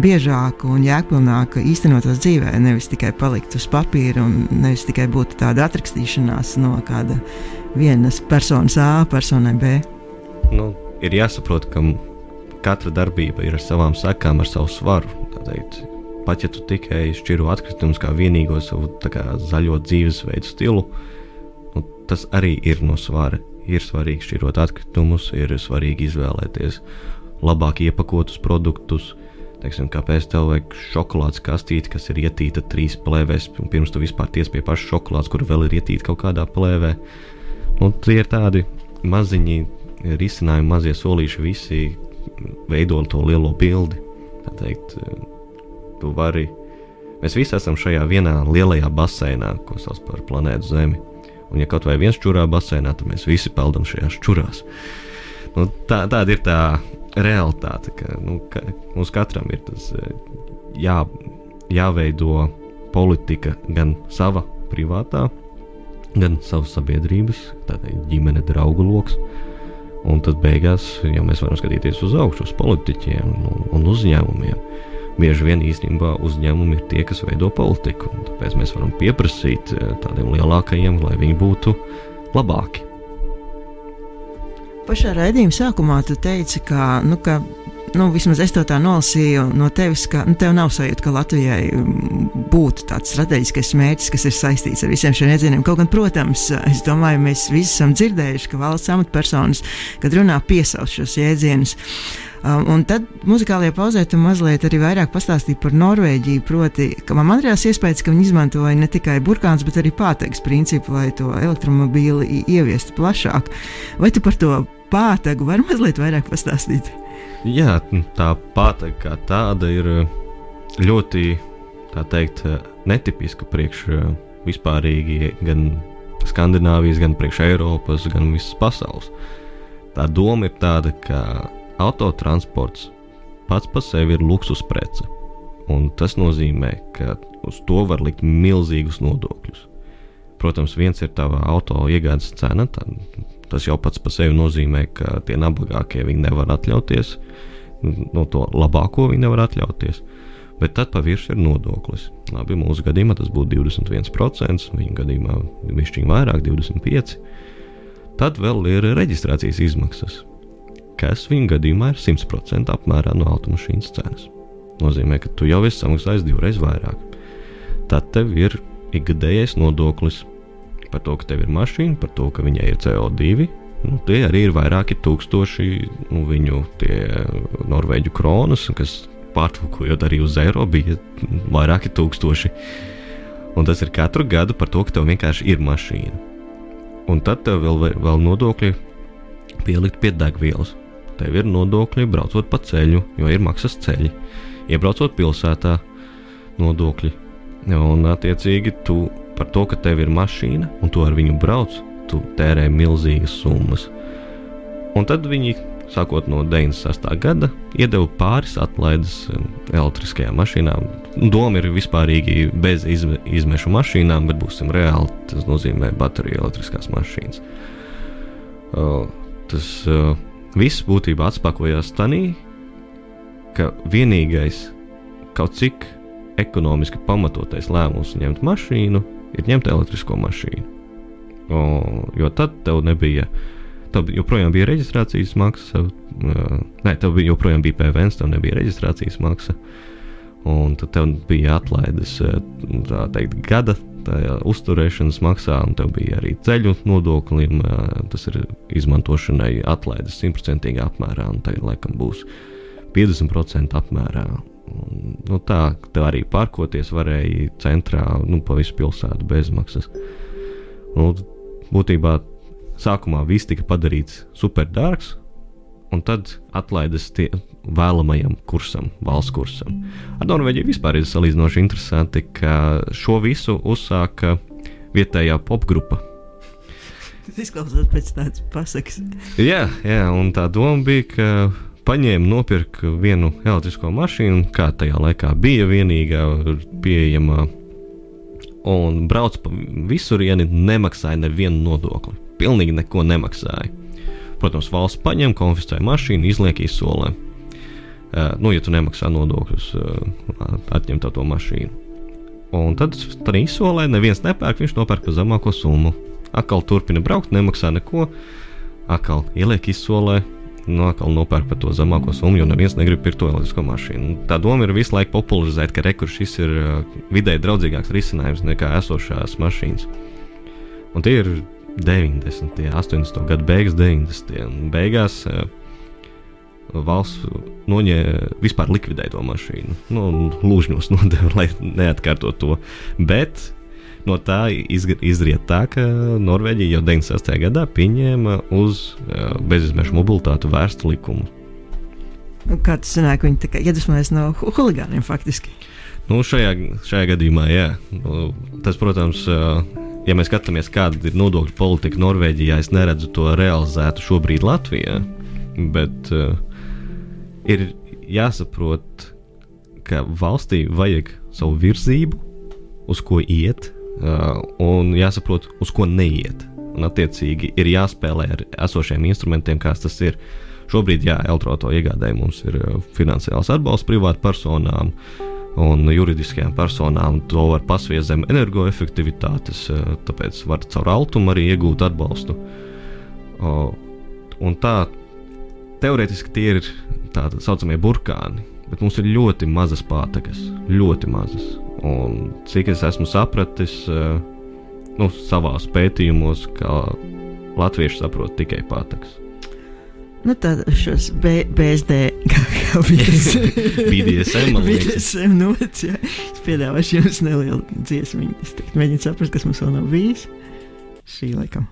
B: biežāk un jēgpilnāk īstenotos dzīvē, nevis tikai palikt uz papīra un nevis tikai būt tāda atrakstīšanās no kāda vienas personas A personai B.
C: Nu, ir jāsaprot, ka katra darbība ir ar savām sekām, ar savu svaru. Tādēļ, pat ja tu tikai šķiro atkritumus kā vienīgo savu kā, zaļo dzīvesveidu stilu, nu, tas arī ir no svara. Ir svarīgi šķirot atkritumus, ir svarīgi izvēlēties labāk iepakotus produktus. Teiksim, kāpēc tev vajag šokolādes kastīti, kas ir ietīta trīs plēvēs, pirms tu vispār tiec pie pašas šokolādes, kur vēl ir ietīta kaut kādā plēvē. Nu, tie ir tādi maziņi risinājumi, mazie solīši, visi veido to lielo bildi. Tā teikt, tu vari. Mēs visi esam šajā vienā lielajā baseinā, ko sauc par planētu Zemi. Un, ja kaut vai viens čurā baseinā, tad mēs visi peldam šajās čurās. Nu, tā, tāda ir tā realitāte, ka, nu, ka mums katram ir tas jā, jāveido politika gan sava privātā, gan savas sabiedrības, tāda ģimene, draugu lokus Un tad beigās, ja mēs varam skatīties uz augšu, uz politiķiem un, un uzņēmumiem, bieži vien īstenībā uzņēmumi ir tie, kas veido politiku. Tāpēc mēs varam pieprasīt eh, tādiem lielākajiem, lai viņi būtu labāki.
B: Pašā raidījuma sākumā tu teici, ka, nu, ka nu, vismaz es to tā nolasīju no tevis, ka nu, tev nav sajūta, ka Latvijai mm, būtu tāds strateģiskais mērķis, kas ir saistīts ar visiem šiem iedzieniem. Kaut gan, protams, es domāju, mēs visi esam dzirdējuši, ka valsts amatpersonas, kad runā, piesauc šos jēdzienus. Um, un tad muzikālajā pauzē tu mazliet arī vairāk pastāstīji par Norvēģiju. Proti, ka man radījās iespējas, ka viņi izmantoja ne tikai burkāns, bet arī pāteiks principu, lai to elektromobīli ieviestu plašāk. Vai tu par to pātagu vari mazliet vairāk pastāstīt?
C: Jā, tā pāta kā tāda ir eh, ļoti teikt, eh, netipiska priekš eh, vispārīgi gan Skandināvijas, gan priekš Eiropas, gan visas pasaules. Tā doma ir tāda, ka autotransports pats par sevi ir luksus prece. Un tas nozīmē, ka uz to var likt milzīgus nodokļus. Protams, viens ir tava auto iegādes cena, tas jau pats par sevi nozīmē, ka tie nabagākie viņi nevar atļauties no to labāko viņi nevar atļauties. Bet tad pavisam ir nodoklis. Labi, mūsu gadījumā tas būtu 21%, viņa gadījumā višķiņa vairāk, 25%. Tad vēl ir reģistrācijas izmaksas, kas viņa gadījumā ir 100% apmērā no automašīnas cenas. Nozīmē, ka tu jau esi samaksājis divreiz vairāk. Tad tev ir ikgadējais nodoklis par to, ka tev ir mašīna, par to, ka viņai ir CO2 Nu, tie arī ir vairāki tūkstoši nu, viņu norvēģu kronas, kas pārtulkojot arī uz eiro, bija vairāki tūkstoši. Un tas ir katru gadu par to, ka tev vienkārši ir mašīna. Un tad tev vēl, vēl nodokļi pielikt pie degvielas. Tev ir nodokļi braucot pa ceļu, jo ir maksas ceļi. Iebraucot pilsētā, nodokļi. Un, attiecīgi, tu par to, ka tev ir mašīna un tu ar viņu brauc, tu tērē milzīgas summas. Un tad viņi, sākot no 96. gada, iedeva pāris atlaides um, elektriskajām mašīnām. Doma ir vispārīgi bez izme, izmešu mašīnām, bet būsim reāli. Tas nozīmē bateriju elektriskās mašīnas. Uh, tas uh, viss būtībā atspēkojās tanī, ka vienīgais kaut cik ekonomiski pamatotais lēmums ņemt mašīnu ir ņemt elektrisko mašīnu. O, jo tad tev nebija. Tev joprojām bija reģistrācijas maksa. Nē, tev joprojām bija PVN, tev nebija reģistrācijas maksa. Un tad tev bija atlaides teikt, gada uzturēšanas maksā, un tev bija arī ceļu nodoklim. Tas ir izmantošanai atlaides simtprocentīgā apmērā, un tagad laikam būs 50% apmērā. Un, nu, tā tā arī pārkoties varēja centrā, nu, pa visu pilsētu bezmaksas. Nu, būtībā sākumā viss tika padarīts super dārgs, un tad atlaides tie vēlamajam kursam, valsts kursam. Ar Norvēģiju vispār ir salīdzinoši interesanti, ka šo visu uzsāka vietējā popgrupa.
B: Tas izklausās pēc tādas pasakas.
C: Jā, jā, un tā doma bija, ka paņēma, nopirka vienu elektrisko mašīnu, kā tajā laikā bija vienīgā pieejamā, un brauc pa visurieni, nemaksāja nevienu nodokli. Pilnīgi neko nemaksāja. Protams, valsts paņem, konfiscē mašīnu, izliek izsolē. Uh, nu, ja tu nemaksā nodokļus, uh, atņem tā to mašīnu. Un tad tā izsolē neviens nepērk, viņš nopērk par zemāko summu. Atkal turpina braukt, nemaksā neko, atkal ieliek izsolē, nu, atkal nopērk par to zemāko summu, jo neviens negrib pirkt to elektrisko mašīnu. Tā doma ir visu laiku popularizēt, ka rekurss šis ir uh, vidēji draudzīgāks risinājums nekā esošās mašīnas. Un tie ir 90. un 80. gadu beigas, 90. un beigās. Uh, valsts noņēma, vispār likvidēja to mašīnu. Nu, Lūžņos [LAUGHS] nodeva, lai neatkārtotu to. Bet no tā izriet tā, ka Norvēģija jau 96. gadā pieņēma uz bezizmešu mobilitāti vērstu likumu.
B: Kā tas sanāk, viņi kā iedvesmojas no huligāniem faktiski?
C: Nu, šajā, šajā gadījumā, jā. Nu, tas, protams, ja mēs skatāmies, kāda ir nodokļu politika Norvēģijā, es neredzu to realizētu šobrīd Latvijā. Bet uh, ir jāsaprot, ka valstī vajag savu virzību, uz ko iet, uh, un jāsaprot, uz ko neiet. Un, attiecīgi, ir jāspēlē ar esošiem instrumentiem, kāds tas ir. Šobrīd, jā, Eltroto iegādēji mums ir uh, finansiāls atbalsts privātpersonām un juridiskajām personām. To var pasviest zem energoefektivitātes, uh, tāpēc var caur altumu arī iegūt atbalstu. Un tā teorētiski tie ir tā saucamie burkāni, bet mums ir ļoti mazas pātagas, ļoti mazas. Un cik es esmu sapratis, eh, nu, savā pētījumos, ka latvieši saprot tikai pātagas.
B: Nu, B, BSD kā,
C: BDSM,
B: BDSM nots, jā. Es piedāvāšu jums nelielu dziesmiņu. Es mēģinu saprast, kas mums vēl nav bijis. Šī laikam.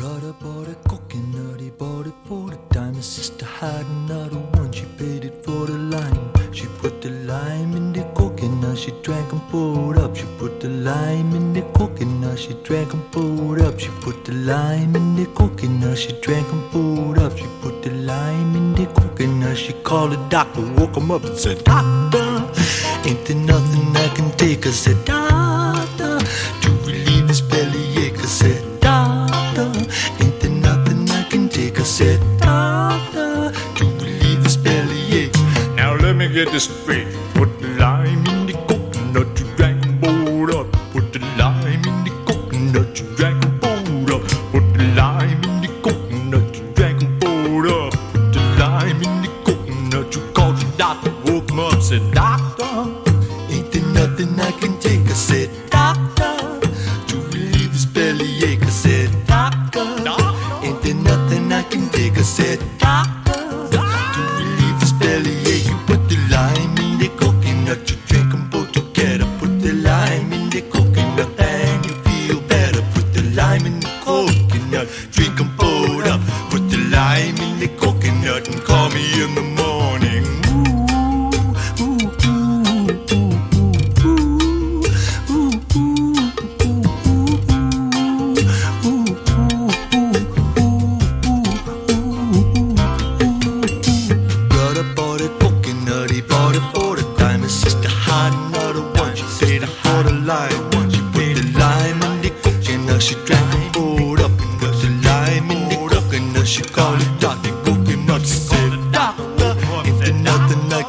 E: Brother bought a coconut, he bought it for the time. His sister had another one, she paid it for the lime. She put the lime in the coconut, she drank and poured up. She put the lime in the coconut, she drank and poured up. She put the lime in the coconut, she drank and poured up. She put the lime in the coconut, she called the doctor, woke him up and said, Doctor, ain't there nothing I can take? I said, Doctor, this bait.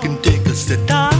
E: can take us to time.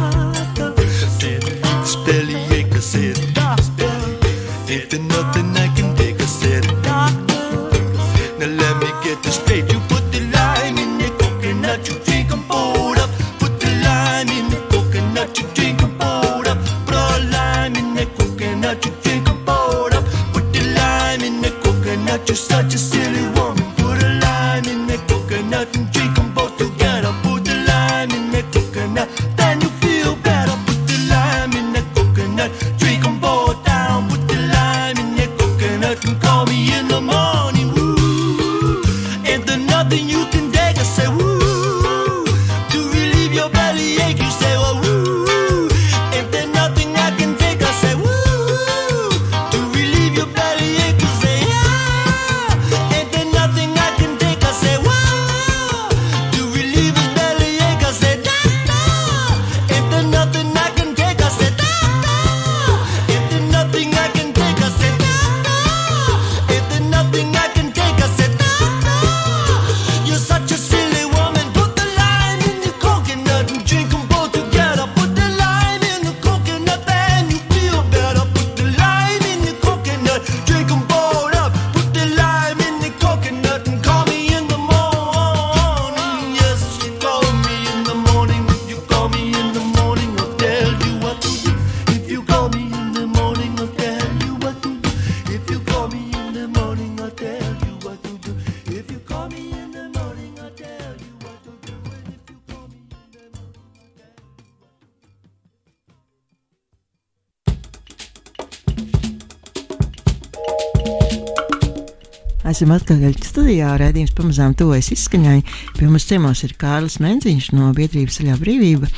B: Esam atpakaļ studijā. Redzījums pamazām tuvojas izskaņai. Pie mums ciemos ir Kārlis Menziņš no biedrības Ceļā brīvība.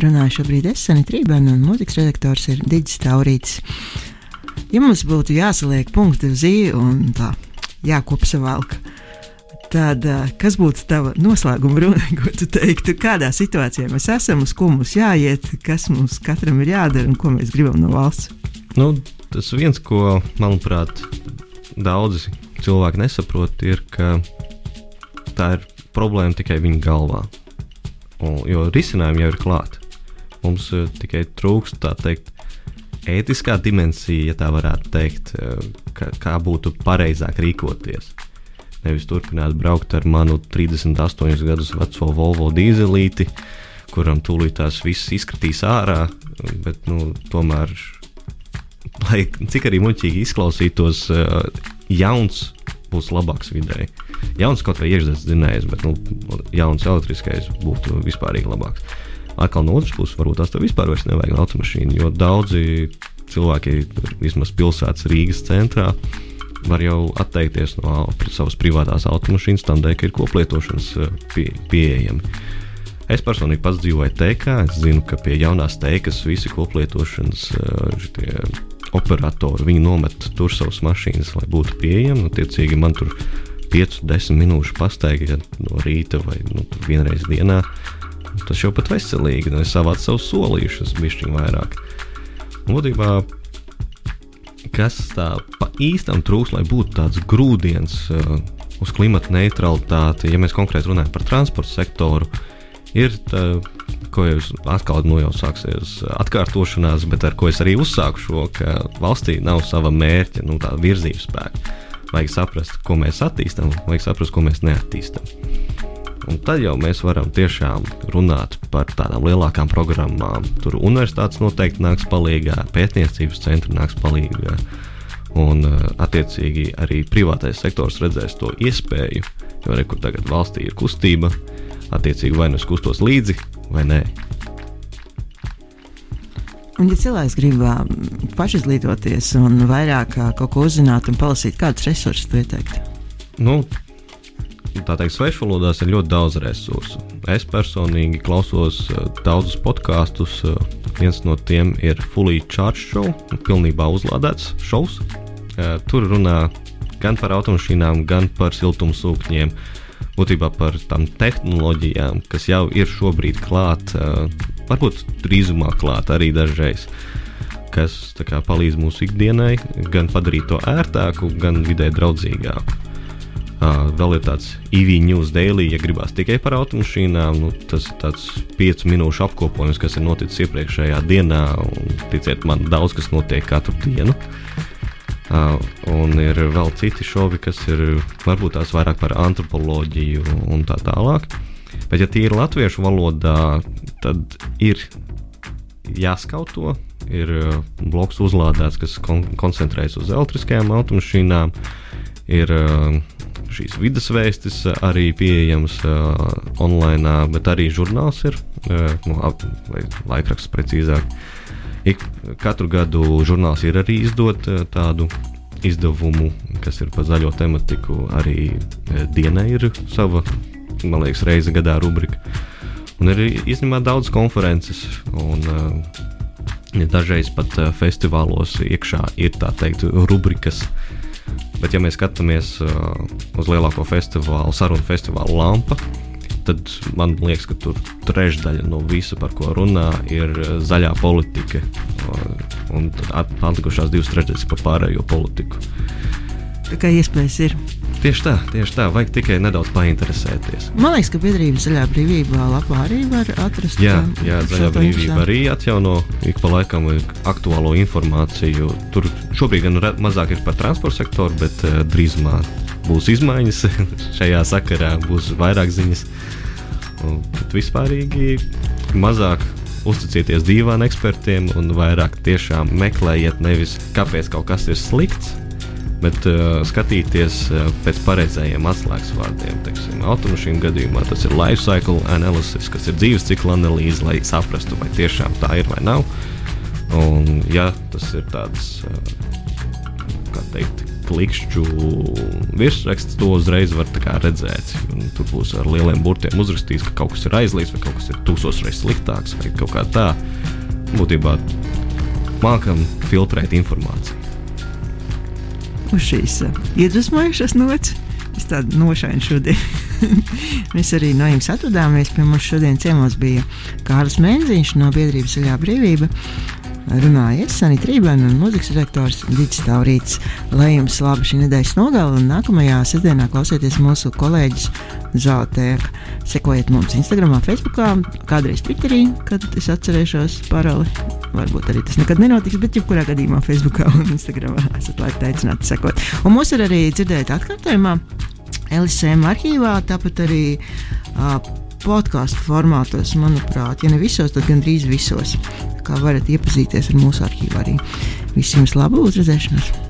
B: Runāju šobrīd es, Sanita Rībēna, un mūzikas redaktors ir Digis Taurītis. Ja mums būtu jāsaliek punkti uz īju un tā jākopsavalka, tad kas būtu tava noslēguma runa, [LAUGHS] ko tu teiktu, kādā situācijā mēs esam, uz ko mums jāiet, kas mums katram ir jādara un ko mēs gribam no valsts?
C: Nu, tas viens, ko, manuprāt, daudzi cilvēki nesaprot, ir, ka tā ir problēma tikai viņa galvā. Un, jo risinājumi jau ir klāti. Mums uh, tikai trūkst tā teikt, ētiskā dimensija, ja tā varētu teikt, uh, ka, kā būtu pareizāk rīkoties. Nevis turpināt braukt ar manu 38 gadus veco Volvo dīzelīti, kuram tūlīt tās viss izkritīs ārā, bet nu, tomēr, lai cik arī muļķīgi izklausītos, uh, jauns būs labāks vidēji. Jauns kaut vai iekšzemes dzinējs, bet nu, jauns elektriskais būtu vispārīgi labāks. Atkal no otras puses, varbūt tās tev vispār nevajag automašīnu, jo daudzi cilvēki, vismaz pilsētas Rīgas centrā, var jau atteikties no savas privātās automašīnas, tam dēļ, ka ir koplietošanas eh, pie, pieejami. Es personīgi pats dzīvoju teikā, es zinu, ka pie jaunās teikas visi koplietošanas uh, operatori viņi nomet tur savas mašīnas, lai būtu pieejami. Attiecīgi man tur 5-10 minūšu pastaigā no rīta vai nu, vienreiz dienā. Tas jau pat veselīgi, nu, es savācu savus solīšus, bišķiņu vairāk. Būtībā, kas tā pa īstam trūks, lai būtu tāds grūdienis uh, uz klimata neutralitāti, ja mēs konkrēti runājam par transporta sektoru, ir tā, ko jūs atkal nu jau sāksies atkārtošanās, bet ar ko es arī uzsāku šo, ka valstī nav sava mērķa, nu, tā virzības spēka. Vajag saprast, ko mēs attīstām, vajag saprast, ko mēs neattīstām. Un tad jau mēs varam tiešām runāt par tādām lielākām programmām. Tur universitātes noteikti nāks palīdzīgā, pētniecības centri nāks palīdzīgā. Un, attiecīgi, arī privātais sektors redzēs to iespēju, jo rekur tagad valstī ir kustība, attiecīgi vai nu es kustos līdzi, vai nē.
B: Un, ja cilvēks grib pašizglītoties un vairāk kaut ko uzzināt un palasīt, kādus resursus tu ieteiktu?
C: Nu, tā teikt, svešvalodās ir ļoti daudz resursu. Es personīgi klausos daudzus podkāstus. Viens no tiem ir Fully Charge Show, pilnībā uzlādēts šovs. Tur runā gan par automašīnām, gan par siltumsūkņiem. Uh, būtībā par tām tehnoloģijām, kas jau ir šobrīd klāt, varbūt drīzumā klāt arī dažreiz. Kas kā, palīdz mūsu ikdienai, gan padarīt to ērtāku, gan vidē draudzīgāku. Uh, vēl ir tāds EV News Daily, ja gribās tikai par automašīnām. Nu, tas ir tāds 5 minūšu apkopojums, kas ir noticis iepriekšējā dienā. Un, ticiet man, daudz kas notiek katru dienu. Uh, Uh, un ir vēl citi šovi, kas ir varbūt tās vairāk par antropoloģiju un tā tālāk. Bet, ja tie ir latviešu valodā, tad ir jāskauto. Ir uh, bloks uzlādēts, kas kon koncentrējas uz elektriskajām automašīnām. Ir uh, šīs vidas vēstis arī pieejamas uh, online, bet arī žurnāls ir, uh, nu, vai laikraksts precīzāk. Uh, Ik, katru gadu žurnāls ir arī izdot eh, tādu izdevumu, kas ir par zaļo tematiku. Arī eh, dienai ir sava, man liekas, reize gadā rubrika. Un ir īstenībā daudz konferences. Un, uh, dažreiz pat festivālos iekšā ir tā teikt, rubrikas. Bet, ja mēs skatāmies uz lielāko festivālu, sarunu festivālu Lampa, tad man liekas, ka tur trešdaļa no visa, par ko runā, ir eh, zaļā politika. Un atlikušās divas trešdaļas par pārējo politiku.
B: Tā kā iespējas ir.
C: Tieši tā, tieši tā, vajag tikai nedaudz painteresēties.
B: Man liekas, ka biedrība zaļā brīvībā lapā arī var atrast.
C: Jā, jā zaļā brīvība arī atjauno ik pa laikam aktuālo informāciju. Tur šobrīd gan mazāk ir par transporta sektoru, bet uh, drīzumā būs izmaiņas [LAUGHS] šajā sakarā, būs vairāk ziņas. Bet vispārīgi mazāk uzticieties divām ekspertiem un vairāk tiešām meklējiet nevis kāpēc kaut kas ir slikts, bet uh, skatīties uh, pēc pareizajiem atslēgas vārdiem. Teiksim, automašīnu gadījumā tas ir life cycle analysis, kas ir dzīves cikla analīze, lai saprastu, vai tiešām tā ir vai nav. Un, ja tas ir tāds uh, kā teikt, klikšķu virsraksts, to uzreiz var redzēt. Un tur būs ar lieliem burtiem uzrakstīts, ka kaut kas ir aizliegts, vai kaut kas ir tūkstoš reizes sliktāks, vai kaut kā tā. Būtībā mākam filtrēt informāciju.
B: Uz šīs uh, iedvesmojušas nots. Es tādu nošainu šodien. [LAUGHS] Mēs arī no jums atvadāmies. Pie mums šodien ciemos bija Kārlis Menziņš no biedrības Zaļā brīvība. Runāja Sanita Rībēna un mūzikas redaktors Digis Taurīts. Lai jums labi šī nedēļas nogala un nākamajā sestdienā klausieties mūsu kolēģis Zeltēka. Sekojiet mums Instagram, Facebook, kādreiz Twitterī, kad es atcerēšos paroli. Varbūt arī tas nekad nenotiks, bet jebkurā gadījumā Facebook un Instagram esat laipni aicināti sekot. Un mūs ir arī dzirdēt atkārtojumā LSM arhīvā, tāpat arī uh, podkāstu formātos, manuprāt, ja ne visos, tad gandrīz visos. Kā varat iepazīties ar mūsu arhīvu arī. Visiem labu uzredzēšanos!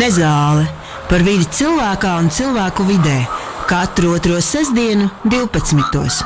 F: Nezāle par vidi cilvēkā un cilvēku vidē katru otro sestdienu, 12.